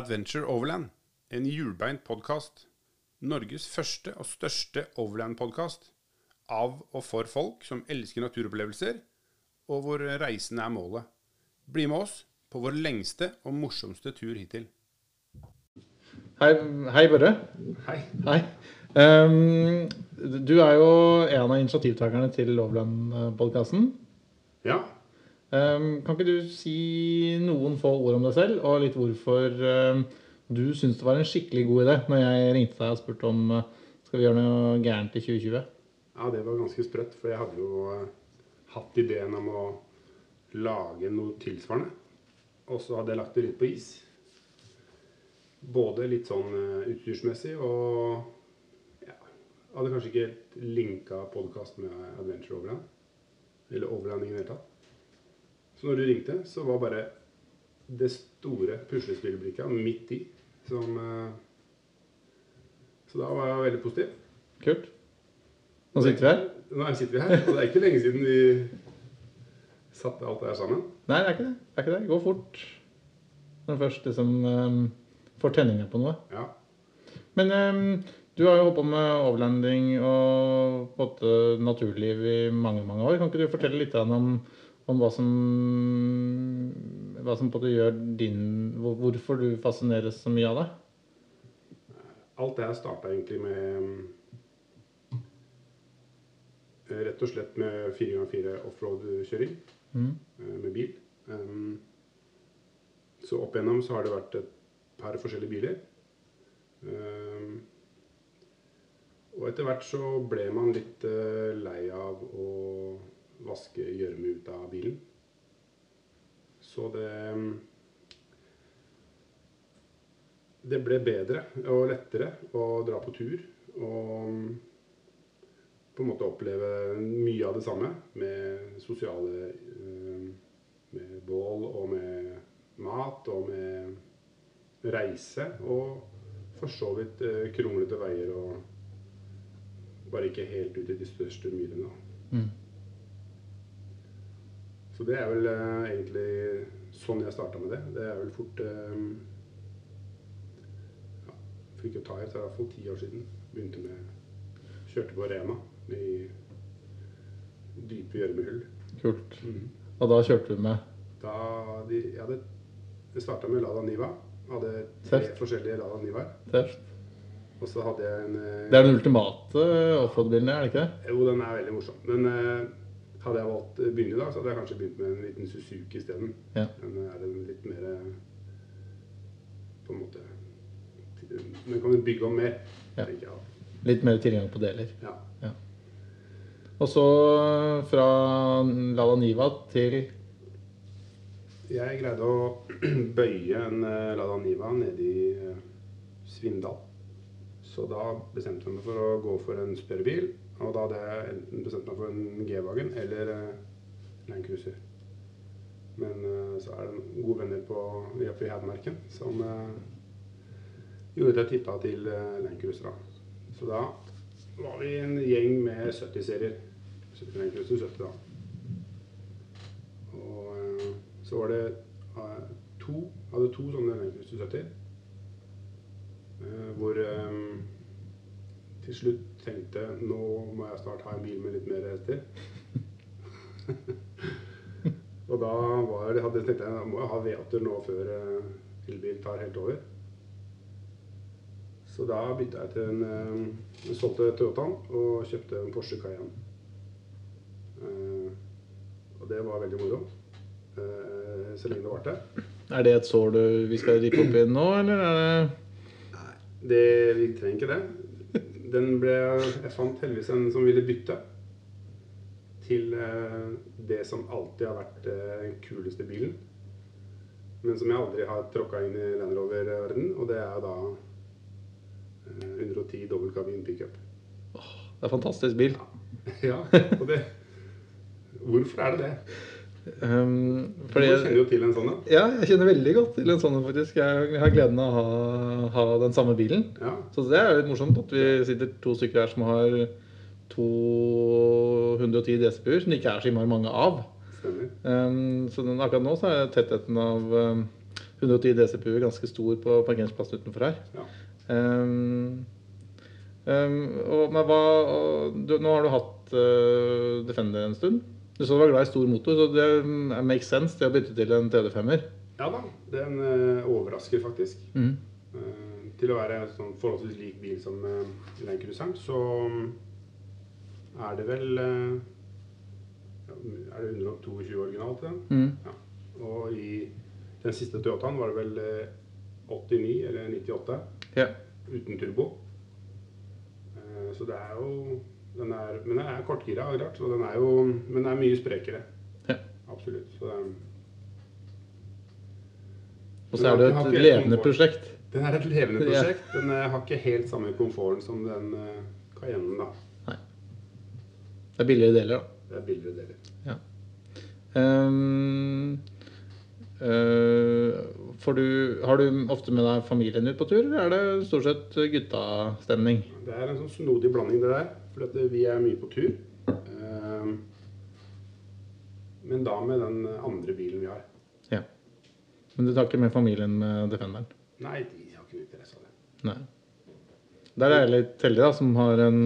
Adventure Overland, en hjulbeint podkast. Norges første og største overland-podkast. Av og for folk som elsker naturopplevelser, og hvor reisen er målet. Bli med oss på vår lengste og morsomste tur hittil. Hei, hei Børre. Hei. Hei. Um, du er jo en av initiativtakerne til Overland-podkasten. Ja, kan ikke du si noen få ord om deg selv, og litt hvorfor ehm, du syns det var en skikkelig god idé når jeg ringte deg og spurte om eh, skal vi gjøre noe gærent i 2020? Ja, det var ganske sprøtt, for jeg hadde jo eh, hatt ideen om å lage noe tilsvarende. Og så hadde jeg lagt det litt på is. Både litt sånn eh, utstyrsmessig og ja, hadde kanskje ikke helt linka podkast med Adventure Overland. Eller Overland i det hele tatt. Så når du ringte, så var bare det store puslespillbrikka midt i som eh, Så da var jeg veldig positiv. Kult. Nå sitter vi her. Nå sitter vi her, og det er ikke lenge siden vi satte alt det her sammen. Nei, det er ikke det. Det er ikke det. Det går fort når du først liksom ehm, får tenninga på noe. Ja. Men um, du har jo holdt på med overlanding og på en måte naturliv i mange mange år. Kan ikke du fortelle litt om, om hva som hva som gjør din Hvorfor du fascineres så mye av det? Alt det her starta egentlig med eh, Rett og slett med 4x4 offroad-kjøring Mm. eh, med bil. Um, Så opp igjennom så har det vært et par forskjellige biler. Og etter hvert så ble man litt eh, lei av å vaske gjørme ut av bilen. Så det Det ble bedre og lettere å dra på tur og på en måte oppleve mye av det samme med sosiale eh, Med bål og med mat og med reise. Og for så vidt eh, kronglete veier og bare ikke helt ut i de største myrene. Mm. Så det er vel uh, egentlig sånn jeg starta med det. Det er vel fort eh, ja, For ikke å ta i, så er det i hvert ti år siden. Begynte med Kjørte på Rema i dype gjørmehull. Kult. Og da kjørte du med Da de, jeg hadde jeg starta med Lada Niva. Hadde tre Teft. forskjellige Lada Nivaer. Teft. Og så hadde jeg en eh, Det er den ultimate offroad-bilen, er det ikke det? Jo, den er veldig morsom. Men hadde jeg valgt å begynne i dag, så hadde jeg kanskje begynt med en liten Suzuki isteden. Ja. Den er en litt mer eh, På en måte Den kan du bygge om mer, Ja. tenker jeg. Litt mer tilgang på deler. Ja. Og så fra Lada Niva til Jeg greide å bøye en eh, Lada Niva nede i eh, Svindal. Så da bestemte jeg meg for å gå for en større bil. Og da hadde jeg enten bestemt meg for en G-Wagen eller eh, Land Cruiser. Men eh, så er det gode venner på oppe i Hedmarken som eh, gjorde at jeg tippa til Land Cruiser. Da. Så da var vi en gjeng med 70-serier. 70 Land Cruiser 70, da. Og så var det to hadde to sånne Land Cruiser 70. eh, hvor til slutt tenkte nå må jeg snart ha en bil med litt mer hester. og da var, hadde jeg tenkt jeg må jeg ha V8-er nå før eh, elbil tar helt over. Så da bytta jeg til en eh, jeg solgte Toyotaen og kjøpte en Porsche Cayenne. Eh, og det var veldig moro. Så lenge det varte. Er det et sår du, vi skal rippe opp i nå, eller er det Det, vi trenger ikke det. Den ble, jeg fant heldigvis en som ville bytte til eh, det som alltid har vært eh, den kuleste bilen. Men som jeg aldri har tråkka inn i Land Rover-verden, og det er da eh, 110 dobbeltkabin pickup. Det er en fantastisk bil. Ja, og det Hvorfor er det det? Um, Du kjenner jo til en sånn en. Ja, jeg kjenner veldig godt til en sånn en, faktisk. Jeg har gleden av å ha, ha den samme bilen. Ja. Så det er litt morsomt at vi sitter to stykker her som har 210 DSB-er, som det ikke er så innmari mange av. Um, så den, akkurat nå så er tettheten av um, 110 DCPU ganske stor på parkeringsplassen utenfor her. Ja. Um, um, og, men hva, og du, nå har du hatt uh, Defender en stund. Du sa du var glad i stor motor, så det makes sense det å bytte til en TD5-er. ja da, den eh, overrasker faktisk. Mm. Eh, til å være en sånn forholdsvis lik bil som uh, så mm, er det vel eh, ja, Er det 122 originalt til den? Mm. Og i den siste Toyotaen var det vel eh, 89 eller 98 Ja. uten turbo. Eh, Så det er jo den er, Men den er kortgira, klart. Så den er jo, men den er mye sprekere. Ja. Absolutt. Så den, Og så er det et levende komfort. prosjekt. den er et levende prosjekt. Den eh, har ikke helt samme komforten som den uh, Cayennen, da. Nei. Det er billigere deler, da. Det er billigere deler. Um, uh, får du, har du ofte med deg familien ut på tur, eller er det stort sett guttastemning? Det er en sånn snodig blanding, det der. For at vi er mye på tur. Eh, Men da med den andre bilen vi har. Ja. Men du tar ikke med familien med Defenderen? Nei, de har ikke interesse av det. Nei. Der er jeg litt heldig, da, som har en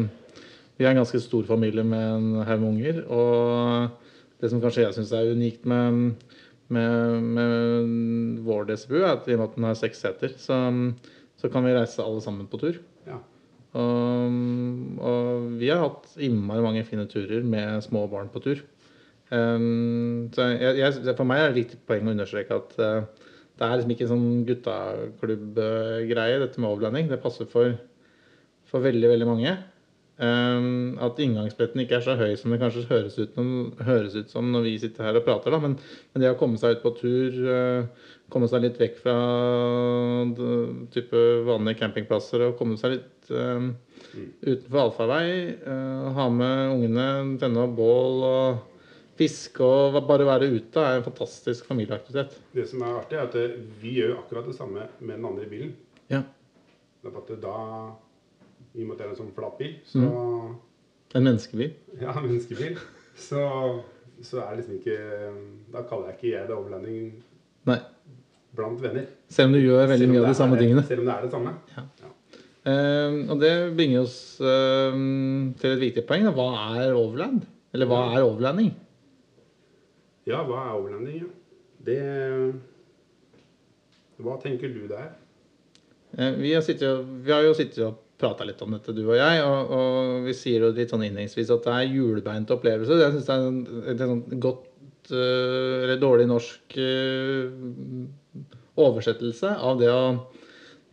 Vi er en ganske stor familie med en haug med unger. Og det som kanskje jeg syns er unikt med, med, med vår DSBU, er at i og med at den har seks seter, så, så kan vi reise alle sammen på tur. Ja. Og, vi har hatt innmari mange fine turer med små barn på tur. Um, så jeg, jeg, for meg er det et viktig poeng å understreke at uh, det er liksom ikke en sånn guttaklubbgreie, dette med overlanding. Det passer for, for veldig, veldig mange. Um, at inngangsbilletten ikke er så høy som det kanskje høres ut, noen, høres ut som når vi sitter her og prater. Da. Men, men det å komme seg ut på tur, uh, komme seg litt vekk fra d- type vanlige campingplasser og komme seg litt um, utenfor allfarvei, uh, ha med ungene, tenne opp bål og fiske og bare være ute er en fantastisk familieaktivitet. Det som er artig, er at vi gjør akkurat det samme med den andre bilen. Ja. Det er bare at da, i og med at det er en sånn flat bil, så En menneskebil. Ja, en menneskebil. Så, så er liksom ikke Da kaller jeg ikke jeg det overlanding Nei. blant venner. Selv om du gjør veldig mye av de samme tingene. Selv om det er det samme. Ehm, og det bringer oss ehm, til et viktig poeng. Da. Hva er overland? Eller hva er overlanding? Ja, hva er overlanding? Ja? Det Hva tenker du der? er? Eh, Vi har, sittet, vi har jo sittet og prata litt om dette, du og jeg. Og, og vi sier jo litt sånn innledningsvis at det er hjulbeint opplevelse. Jeg syns det er en, et sånn godt eh, eller dårlig norsk eh, oversettelse av det å,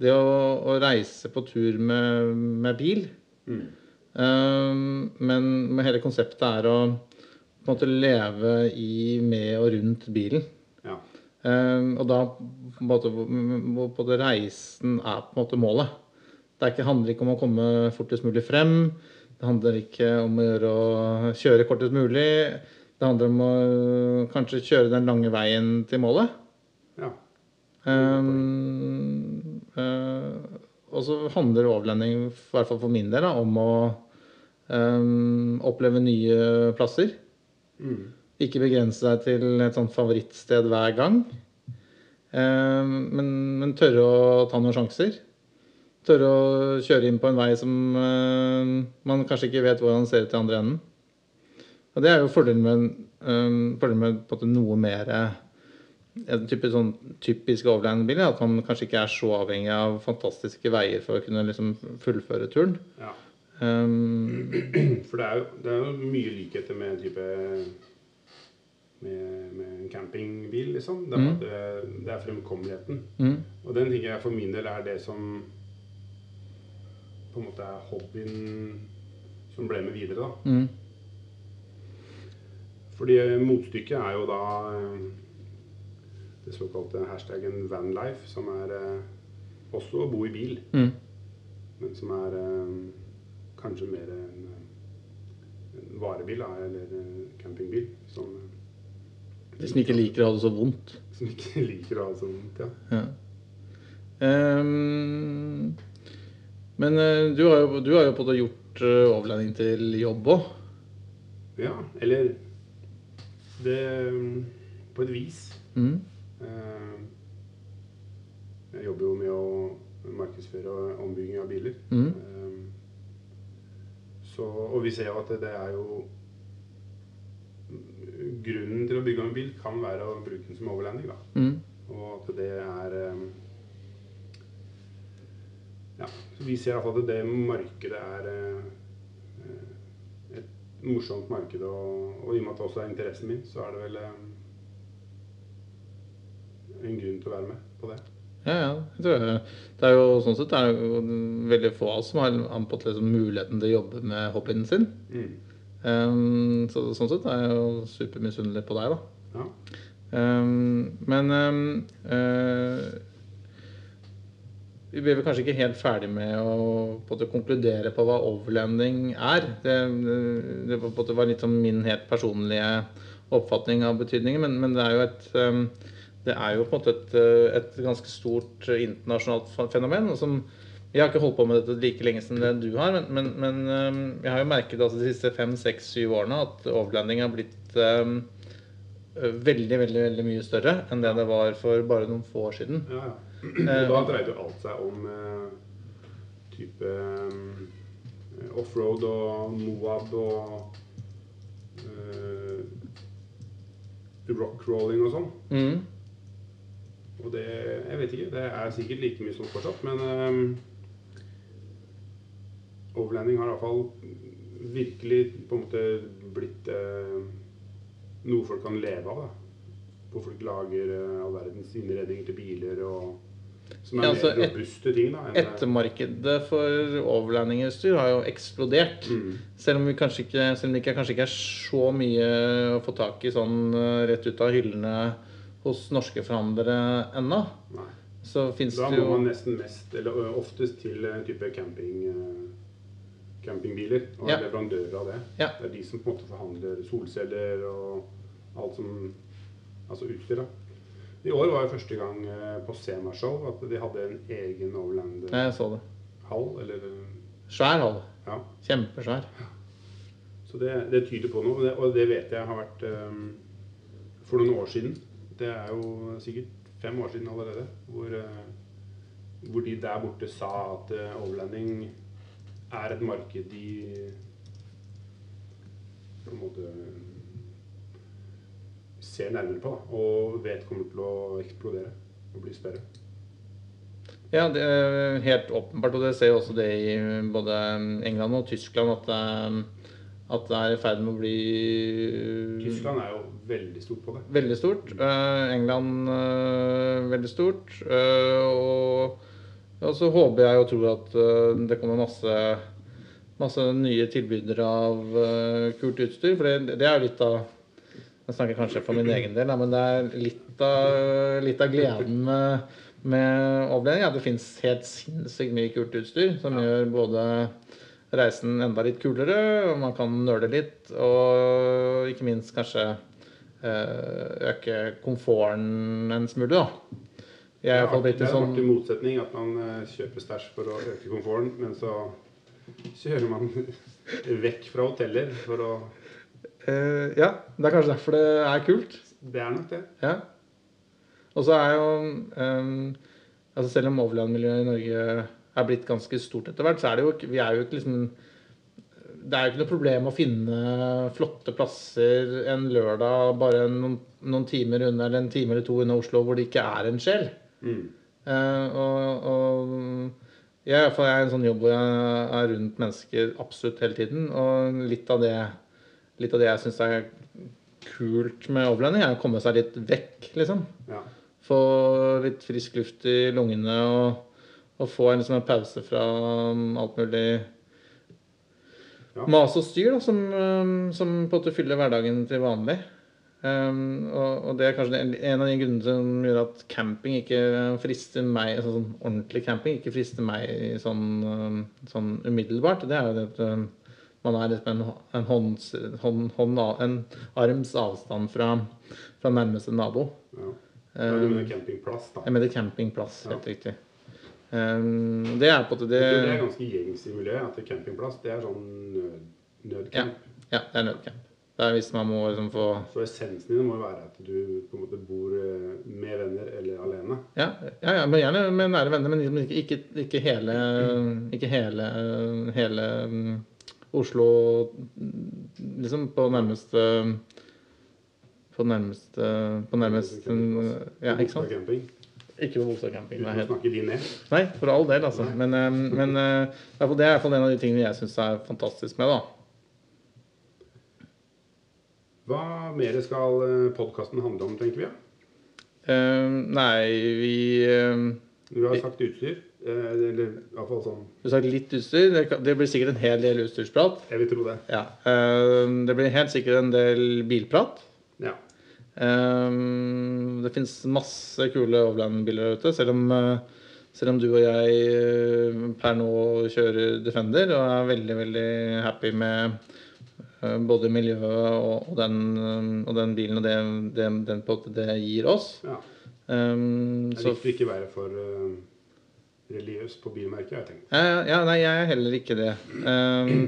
det å, å reise på tur med, med bil. Um, men men hele konseptet er å på en måte leve i, med og rundt bilen. Ja. Um, og da på en måte, på en måte reisen er på en måte målet. Det er ikke, handler ikke om å komme fortest mulig frem. Det handler ikke om å gjøre å kjøre kortest mulig. Det handler om å kanskje kjøre den lange veien til målet. ja. Um, uh, og så handler overlending, i hvert fall for min del, da, om å um, oppleve nye plasser. Mm. Ikke begrense deg til et sånt favorittsted hver gang. Um, men, men tørre å ta noen sjanser. Tørre å kjøre inn på en vei som uh, man kanskje ikke vet hvordan ser ut i andre enden. Og det er jo fordelen med, um, fordelen med noe mer eh, en type sånn typisk overlandbil, at man kanskje ikke er så avhengig av fantastiske veier for å kunne liksom fullføre turen. ja. Um, For det er, jo, det er jo mye likheter med en type med, med en campingbil, liksom. Det er, Mm. det, det er fremkommeligheten. mm, Og den tenker jeg for min del er det som på en måte er hobbyen som ble med videre, da. mm, Fordi motstykket er jo da eh, det såkalte hashtaggen vanlife, som er eh, også å bo i bil, mm. men som er eh, kanskje mer en, en varebil, eller campingbil, som, som ikke liker å ha det så vondt. som ikke liker å ha det så vondt, ja. Ja. Um, men eh, du har jo, du har jo på en måte gjort eh, overlanding til jobb òg. Ja, eller det På et vis. Mm. Eh, Jeg jobber jo med å markedsføre ombygging av biler. Mm. Så, og vi ser jo at det, er jo Grunnen til å bygge en bil kan være å bruke den som overlanding. da. Mm. Og at det er Ja, så vi ser iallfall at det markedet er uh, et morsomt marked. Og, og i og med at det også er interessen min, så er det vel um, en grunn til å være med på det. Ja, ja. Jeg tror det. det er jo sånn sett det er jo veldig få av oss som har anpått liksom muligheten til å jobbe med hobbyen sin. Mm. Um, så sånn sett er jeg jo supermisunnelig på deg, da. Ja. Um, men um, uh, vi blir vel kanskje ikke helt ferdig med å på måte, konkludere på hva overlanding er. Det, det måte var litt sånn min helt personlige oppfatning av betydningen, men, men det er jo et um, det er jo på en måte et, et ganske stort internasjonalt fenomen. som Jeg har ikke holdt på med dette like lenge som det du har, men, men, men jeg har jo merket altså, de siste fem, seks, syv årene at overlanding har blitt um, veldig, veldig veldig mye større enn det det var for bare noen få år siden. Ja, ja. Og da dreide jo alt seg om eh, type eh, offroad og Moab og rock crawling og sånn. Mm. Og det Jeg vet ikke. Det er sikkert like mye som fortsatt, men um, overlanding har iallfall virkelig på en måte blitt uh, noe folk kan leve av. da. Hvor folk lager uh, all verdens innredninger til biler og Som er Ja, altså, mer robuste ting. da. Ettermarkedet for overlandingutstyr har jo eksplodert. Mm. Selv om, vi ikke, selv om det ikke, kanskje ikke er så mye å få tak i sånn eh, rett ut av hyllene hos norske forhandlere ennå, så fins Da må man nesten mest, eller oftest til en type camping, campingbiler og Ja. er leverandører av det. Ja. Det er de som på en måte forhandler solceller og alt som Altså utstyr, da. I år var jo første gang på på Semashow at de hadde en egen overland Nei, jeg så det. hall, eller Svær hall. Ja. Kjempesvær. Så det, det tyder på noe, og det, og det vet jeg har vært um, for noen år siden. Det er jo sikkert fem år siden allerede. Hvor, uh, hvor de der borte sa at uh, overlanding er et marked de på en måte ser nærmere på da, og vet kommer til å eksplodere og bli større. Ja, det er helt åpenbart, og det ser jo også det i både England og Tyskland, at det, er- at det er i ferd med å bli Tyskland er jo veldig stort på det. Veldig stort. Eh, England eh, veldig stort. Eh, og, og så håper jeg og tror at eh, det kommer masse, masse nye tilbydere av eh, kult utstyr. For det, det er jo litt av Jeg snakker kanskje for min egen del, men det er litt av, litt av gleden med, med overledning. Ja, det fins helt sinnssykt mye kult utstyr som gjør både reisen enda litt kulere, og man kan nøle litt, og ikke minst kanskje eh, øke komforten en smule, da. Jeg er det en er sånn artig motsetning at man eh, kjøper stæsj for å øke komforten, men så kjører man vekk fra hoteller for å eh, Ja, det er kanskje derfor det er kult. Det er nok det. Ja. Og så er jo um, altså Selv om overlandmiljøet i Norge er blitt ganske stort etter hvert, så er det jo Vi er jo ikke liksom Det er jo ikke noe problem å finne flotte plasser en lørdag bare noen, noen timer unna, eller en time eller to unna Oslo, hvor det ikke er en sjel. Mm. Uh, og, og jeg, jeg er i en sånn jobb hvor jeg er rundt mennesker absolutt hele tiden. Og litt av det, litt av det jeg syns er kult med overlanding, er å komme seg litt vekk, liksom. Ja. Få litt frisk luft i lungene og, og få en, liksom, en pause fra um, alt mulig Ja. mas og styr da, som, um, som på en måte fyller hverdagen til vanlig. Um, og, og det er kanskje en, av de grunnene som gjør at camping ikke frister meg altså sånn ordentlig camping ikke frister meg sånn, um, sånn umiddelbart. Det er jo det at man er liksom en, en, hånds, hånd, hånd, en arms avstand fra, fra nærmeste nabo. ja. Da er det campingplass, da. Jeg mener campingplass, helt Ja. riktig. Um, det er på det det er ganske gjengs i miljøet at campingplass det er sånn nød, nødcamp. Ja, det er nødcamp. Det er hvis man må liksom få Så essensen din må jo være at du på en måte bor eh, med venner eller alene. Ja, ja, ja men gjerne med nære venner, men liksom ikke, ikke, ikke hele Ikke hele, hele mm, Oslo Liksom på nærmeste På nærmeste På nærmest Ja, ikke sant? Ikke på Bogstad camping. Uten Nei, å snakke de ned. nei, for all del, altså. Men, eh, men eh, det er i hvert fall en av de tingene jeg syns er fantastisk med da. Hva mer skal podkasten handle om, tenker vi? Eh, nei, vi uh, Du har sagt utstyr. Eh, hvert fall sånn Du sa sagt litt utstyr. Det, blir sikkert en hel del utstyrsprat. Jeg vil tro det. Ja. eh, det blir helt sikkert en del bilprat. Ja. Eh, det fins masse kule overland-biler der ute, selv om, eh, selv om du og jeg eh, per nå kjører Defender og er veldig, veldig happy med både miljøet og, den, og den bilen og det, det, den på det gir oss. ja. Um, Det er viktig å ikke være for religiøs på bilmerket, jeg tenkt. Ja, ja, nei, jeg er heller ikke det. Um,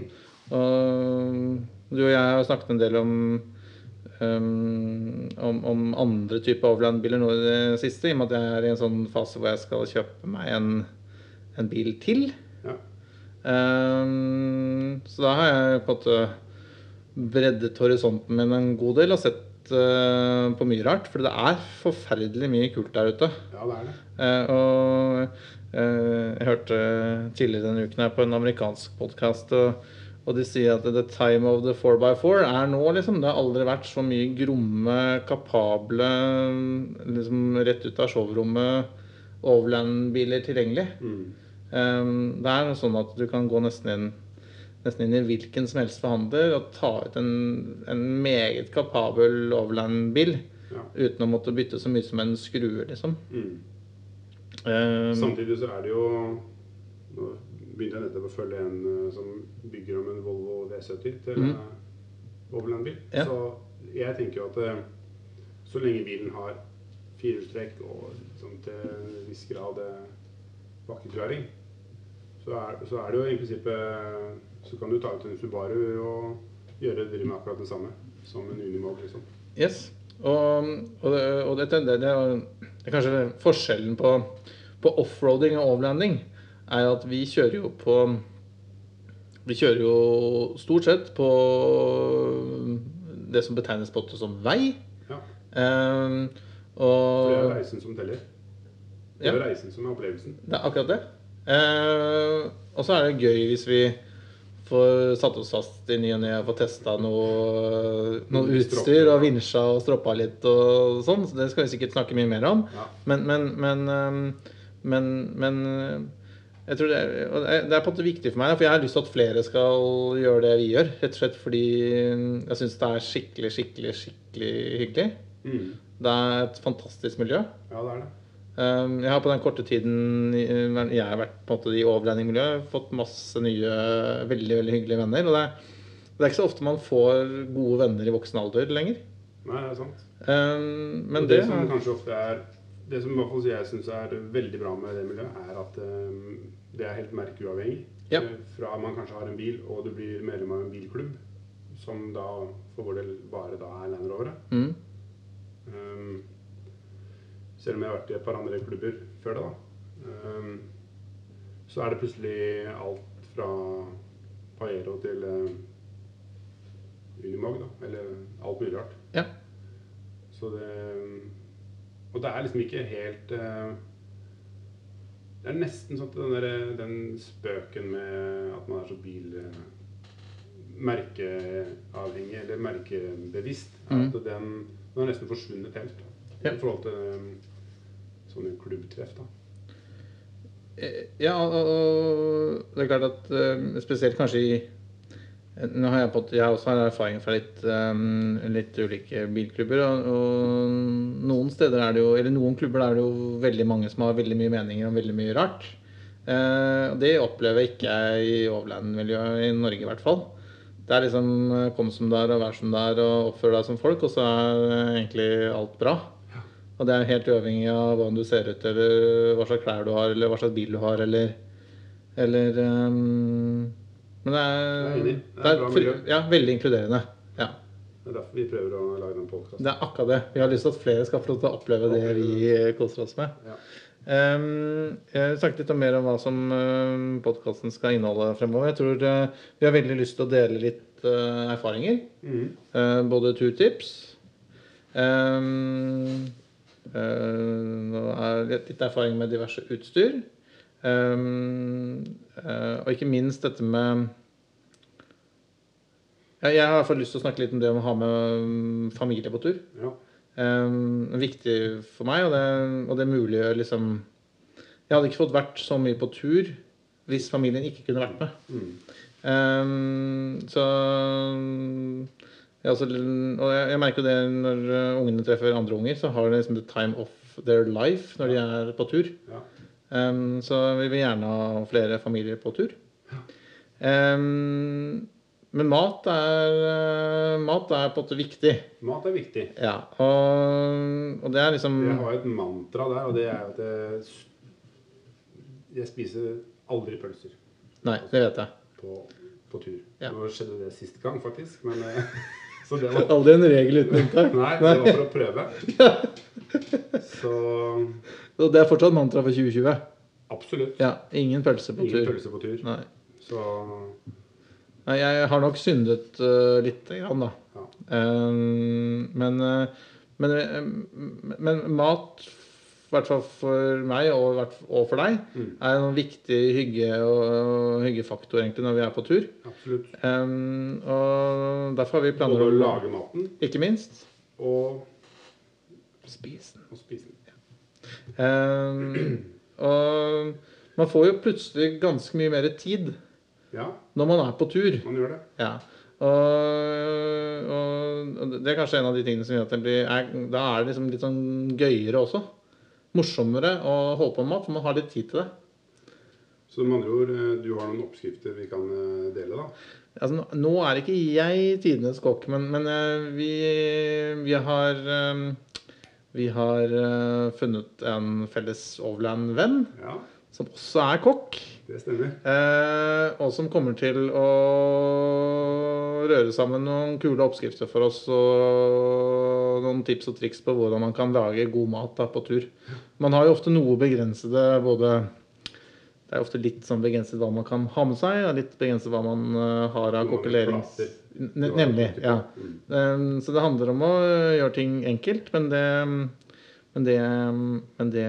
og du og jeg har snakket en del om, um, om, om andre typer overlandbiler nå i det siste, i og med at jeg er i en sånn fase hvor jeg skal kjøpe meg en, en bil til. Ja. Um, så da har jeg på en måte breddet horisonten min en god del og sett uh, på mye rart. For det er forferdelig mye kult der ute. ja, det er det. Eh, og eh, jeg hørte tidligere denne uken her på en amerikansk podkast, og, og de sier at the time of the 4x4 er nå, liksom. Det har aldri vært så mye gromme, kapable, liksom rett ut av showrommet, overland-biler tilgjengelig. Mm. Um, det er sånn at du kan gå nesten inn nesten inn i hvilken som helst forhandler og ta ut en, en meget kapabel overland-bil Ja. uten å måtte bytte så mye som en skrue, liksom. Mm. Um, Samtidig så er det jo Nå begynte jeg nettopp å følge en eh, som bygger om en Volvo V70 til mm. Overland-bil. Ja. Så jeg tenker jo at eh, så lenge bilen har firehjulstrekk og liksom, til en viss grad bakkeklaring, så så er det jo i prinsippet Så kan du ta ut en Subaru og gjøre drive med akkurat det samme som en Unimog, liksom. Yes. Og, og, det, og dette, det, det, er, kanskje forskjellen på, på offroading og overlanding, er at vi kjører jo på Vi kjører jo stort sett på det som betegnes på som vei. Ja. Ehm, For det er reisen som teller. Det er ja. reisen som er opplevelsen. det er akkurat det. Uh, og så er det gøy hvis vi får satt oss fast i ny og ne og får testa noe, noe utstyr og vinsja og stroppa litt og sånn. Så det skal vi sikkert snakke mye mer om. Ja. Men, men, men, men, men øh, jeg tror det er, det er er på en måte viktig for meg, for jeg har lyst til at flere skal gjøre det vi gjør. Rett og slett fordi jeg syns det er skikkelig, skikkelig, skikkelig hyggelig. Mm. Det er et fantastisk miljø. Ja, det er det. Um, Jeg har på den korte tiden jeg har vært på en måte i overlandingmiljøet, fått masse nye, veldig veldig hyggelige venner. Og det er, det er ikke så ofte man får gode venner i voksen alder lenger. Nei, det er sant. Um, men det, det som kanskje ofte er Det som i hvert fall jeg syns er veldig bra med det miljøet, er at eh, det er helt merkeuavhengig. Ja. Eh, Fra man kanskje har en bil, og du blir medlem av en bilklubb, som da for vår del bare da er Land Rovere. mm, Um, selv om jeg har vært i et par andre klubber før det, da. Um, så er det plutselig alt fra Paero til uh, Unimog, da. Eller alt mulig rart. Ja. Så det Og det er liksom ikke helt uh, Det er nesten sånn at den, der, den spøken med at man er så bil... Uh, merkeavhengig eller merkebevisst, at den, den har nesten forsvunnet helt. I forhold til sånne klubbtreff, da. Eh, Ja, og, det er klart at eh, spesielt kanskje i nå har jeg, på, jeg også har erfaring fra litt, litt ulike bilklubber. Og, og noen steder er det jo, eller noen klubber er det jo veldig mange som har veldig mye meninger om veldig mye rart. Eh, det opplever ikke jeg i overland-miljøet i Norge i hvert fall. Det er liksom eh, kom som det er og vær som det er og oppfør deg som folk, og så er eh, egentlig alt bra. Og det er helt uavhengig av hvordan du ser ut, eller hva slags klær du har, eller hva slags bil du har, eller Eller um, Men det er, det er. Det er det er ja, veldig inkluderende. Ja. Det er derfor vi prøver å lage den podkasten. Det er akkurat det. Vi har lyst til at flere skal få lov til å oppleve det vi koser oss med. Ja. Um, jeg snakket litt om mer om hva som uh, podkasten skal inneholde fremover. Jeg tror uh, vi har veldig lyst til å dele litt uh, erfaringer. Mm. Uh, både turtips um, det litt erfaring med diverse utstyr. Um, uh, og ikke minst dette med Jeg har i hvert fall lyst til å snakke litt om det om å ha med um, familie på tur. ja. Um, viktig for meg, og det, og det muliggjør liksom Jeg hadde ikke fått vært så mye på tur hvis familien ikke kunne vært med. Mm. Um, så også, Og jeg, jeg merker jo det når uh, ungene treffer andre unger, så har de liksom the time of their life når de er på tur. ja. Um, så vi vil gjerne ha flere familier på tur. Um, men mat er, uh, mat er på en måte viktig. Mat er viktig. Ja, og, og det er liksom Jeg har et mantra der, og det er at jeg, jeg spiser aldri pølser Nei, det vet jeg. på, på tur. Ja. Nå skjedde det sist gang, faktisk. Men, eh, så det var Aldri en regel uten unntak. Nei, det var for å prøve. Så Og det er fortsatt mantra for 2020. absolutt. Ja, ingen pølse på Ingen tur. pølse på tur. Nei. Så Nei, jeg har nok syndet uh, lite grann, da. ja. Um, men, uh, men, uh, men mat, i hvert fall for meg og, og for deg, Mm. er en viktig hygge og, hyggefaktor egentlig når vi er på tur. Absolutt. Um, og derfor har vi planer Både å lage maten Ikke minst og, spise den. og spise den. Um, og man får jo plutselig ganske mye mer tid Ja, når man er på tur. man gjør det. Ja. Og, og, og det er kanskje en av de tingene som gjør at det blir er, Da er det liksom litt sånn gøyere også. Morsommere å holde på med mat, for man har litt tid til det. Så med andre ord, eh, du har noen oppskrifter vi kan eh, dele, da? Altså, nå, er ikke jeg tidenes kokk, men, men eh, vi, vi har Vi har funnet en felles overland-venn Ja, som også er kokk. det stemmer. Og som kommer til å røre sammen noen kule oppskrifter for oss og noen tips og triks på hvordan man kan lage god mat da, på tur. Man har jo ofte noe begrensede både Det er ofte litt sånn begrenset hva man kan ha med seg, og litt begrenset hva man eh, har av kokkelerings... Nemlig. ja. Mm. Um, så det handler om å gjøre ting enkelt, men det, men det, men det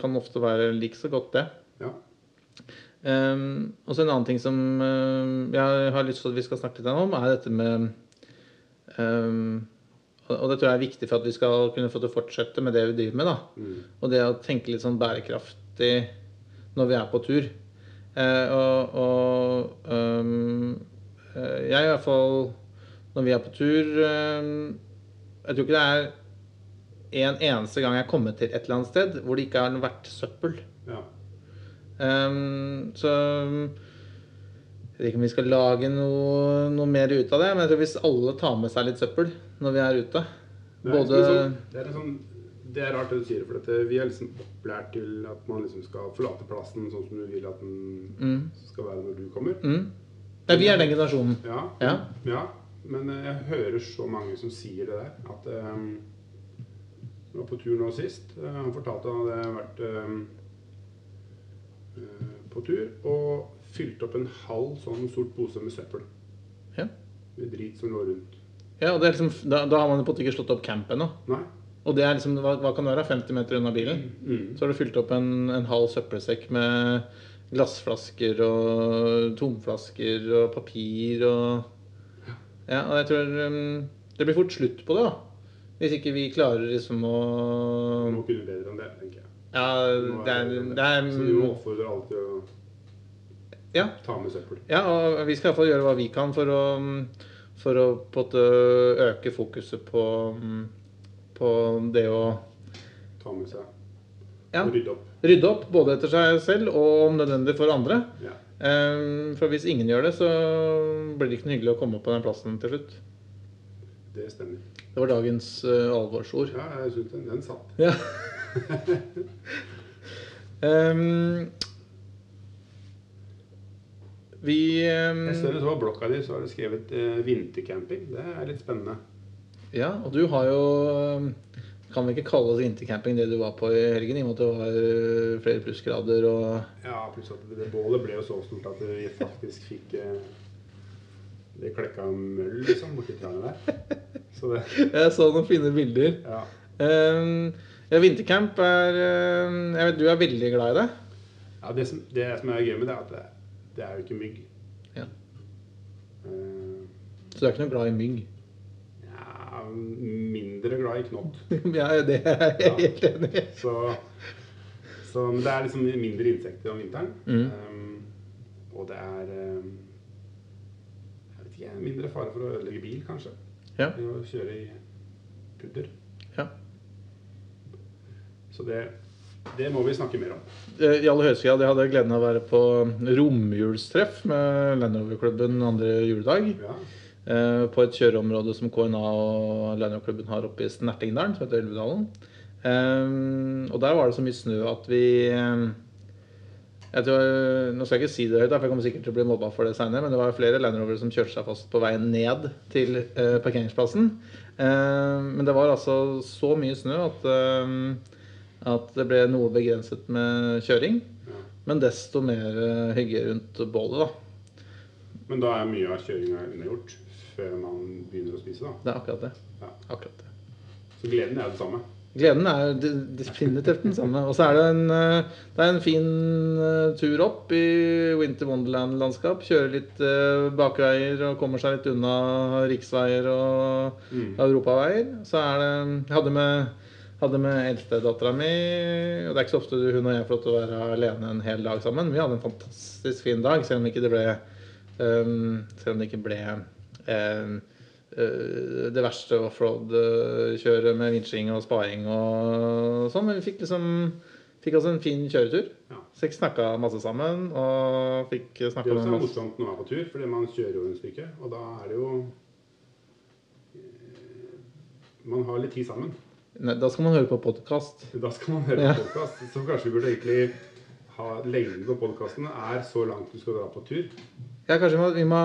kan ofte være like så godt, det. Ja. Um, og så en annen ting som um, jeg har lyst til at vi skal snakke litt om, er dette med um, og det tror jeg er viktig for at vi skal kunne få til å fortsette med det vi driver med. da. Mm. Og det å tenke litt sånn bærekraftig når vi er på tur. Eh, og og um, jeg i hvert fall Når vi er på tur um, Jeg tror ikke det er en eneste gang jeg har kommet til et eller annet sted hvor det ikke har vært søppel. ja. Um, så jeg vet ikke om vi skal lage noe, noe mer ut av det, men jeg tror hvis alle tar med seg litt søppel når vi er ute Det er, Både liksom det, er sånn, det er rart det du sier, for dette. vi er liksom opplært til at man liksom skal forlate plassen sånn som du vil at den mm, skal være når du kommer. mm. Ja, vi er den generasjonen. Ja, Ja. ja. Men eh, jeg hører så mange som sier det der. At um, Jeg var på tur nå sist. Eh, han fortalte at han hadde vært um, eh, på tur og fylt opp en halv sånn sort pose med søppel. Ja. Med drit som lå rundt. Ja, og det er liksom, da, da har man på en måte ikke slått opp camp ennå. Og det er liksom, hva, hva kan det være? 50 meter unna bilen? Mm. Så har du fylt opp en, en halv søppelsekk med glassflasker og tomflasker og papir og Ja, og jeg tror um, det blir fort slutt på det, da. Hvis ikke vi klarer liksom å Du må kunne bedre enn det, tenker jeg. Ja, det er, det er Så du må oppfordre alle til å Ja. ta med søppel. Ja, og vi skal iallfall gjøre hva vi kan for å, for å på en måte øke fokuset på, på det å Ta med seg Ja. og rydde opp. rydde opp, både etter seg selv og om nødvendig for andre. Ja. Ehm, For hvis ingen gjør det, så blir det ikke noe hyggelig å komme opp på den plassen til slutt. Det stemmer. Det var dagens uh, alvorsord. Ja, jeg syns den, den satt. Ja. Ehm, Vi um... Jeg ser det på blokka di, så har du skrevet uh, vintercamping. Det er litt spennende. Ja, og du har jo ehm, Kan vi ikke kalle det vintercamping det du var på i helgen, i og med at det var eh, flere plussgrader og Ja, pluss at det, det bålet ble jo så stort at vi faktisk fikk uh... Det klekka møll, liksom, borti trærne der. Så det Jeg så noen fine bilder. Ja. Um, ja, vintercamp er ehm, Jeg vet du er veldig glad i det. ja det, som, det som er gøy med det, er at det, det er jo ikke mygg. Ja. Uh, Så du er ikke noe glad i mygg? ja, mindre glad i knott. ja, det er jeg helt enig i. Så, så men det er liksom mindre insekter om vinteren. Mm. Um, og det er um, Jeg vet ikke, mindre fare for å ødelegge bil, kanskje. Ja. Ved å kjøre i pudder. Ja. Så det, det må vi snakke mer om. I aller høyeste grad. Jeg hadde gleden av å være på romjulstreff med Land Rover-klubben andre juledag. Ja. eh, På et kjøreområde som KNA og Land Rover-klubben har oppe i Snertingdalen, som heter Elvedalen. Eh, Og der var det så mye snø at vi eh, jeg tror, Nå skal jeg ikke si det høyt, for jeg kommer sikkert til å bli mobba for det senere, men det var flere Land Rover som kjørte seg fast på veien ned til parkeringsplassen. Eh, men det var altså så mye snø at, at det ble noe begrenset med kjøring. Men desto mer eh, hygge rundt bålet, da. Men da er mye av kjøringa unnagjort før man begynner å spise, da. Det er akkurat det. Ja. Akkurat det. Så gleden er det samme. Gleden er definitivt den samme. Og så er det en, eh, det er en fin eh, tur opp i Winter Wonderland-landskap. Kjøre litt bakveier og kommer seg litt unna riksveier og Mm. europaveier. Så er det Jeg hadde med, hadde med eldstedattera mi, og det er ikke så ofte hun og jeg får lov til å være alene en hel dag sammen. Vi hadde en fantastisk fin dag, selv om ikke det ble um, Selv om det ikke ble um, uh, det verste offroad-kjøret med vinsjing og spaing og sånn. Men vi fikk liksom Fikk oss en fin kjøretur. Ja. Så jeg snakka masse sammen og fikk Det er også masse morsomt når man er på tur, fordi man kjører jo en stykke. Og da er det jo eh, Man har litt tid sammen. Nei, Da skal man høre på podkast. Da skal man høre Ja. på podkast. Så kanskje vi burde egentlig ha lengden på podkasten er så langt du skal dra på tur. Ja, kanskje vi må, vi, må,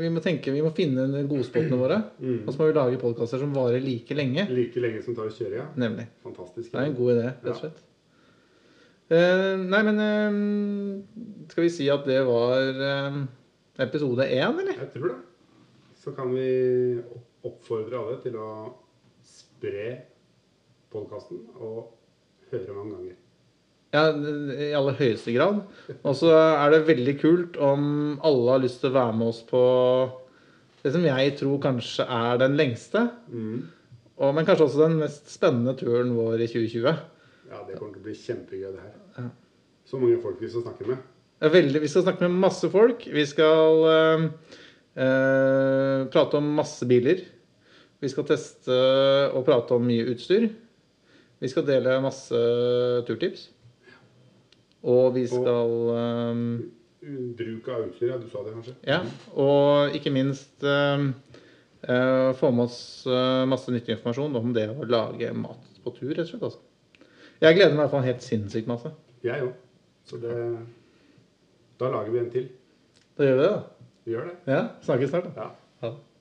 vi, må tenke Vi må finne godspotene våre. Og så må vi lage podkaster som varer like lenge. Like lenge som tar å kjøre, ja. Nemlig. Fantastisk. Det er en god idé, rett og slett. Eh, nei, men uh, Skal vi si at det var uh, episode én, eller? Jeg tror det. Så kan vi oppfordre alle til å spre podkasten og høre mange ganger. Ja, i aller høyeste grad. Og så er det veldig kult om alle har lyst til å være med oss på det som jeg tror kanskje er den lengste, Mm. og, men kanskje også den mest spennende turen vår i 2020. Ja, det kommer til å bli kjempegøy, det her. Ja. Så mange folk vi skal snakke med. Er veldig, vi skal snakke med masse folk. Vi skal øh, øh, prate om masse biler. Vi skal teste og prate om mye utstyr. Vi skal dele masse turtips. Og vi skal um, Bruk av utstyr, ja. Du sa det kanskje? Ja, og ikke minst um, uh, få med oss eh, masse nyttig informasjon om det å lage mat på tur, rett og slett. Altså. Jeg gleder meg i hvert fall helt sinnssykt masse. Jeg òg. Så det Da lager vi en til. Da gjør vi det, da. Vi gjør det. Ja, Snakkes snart, da. Ja. Ha det.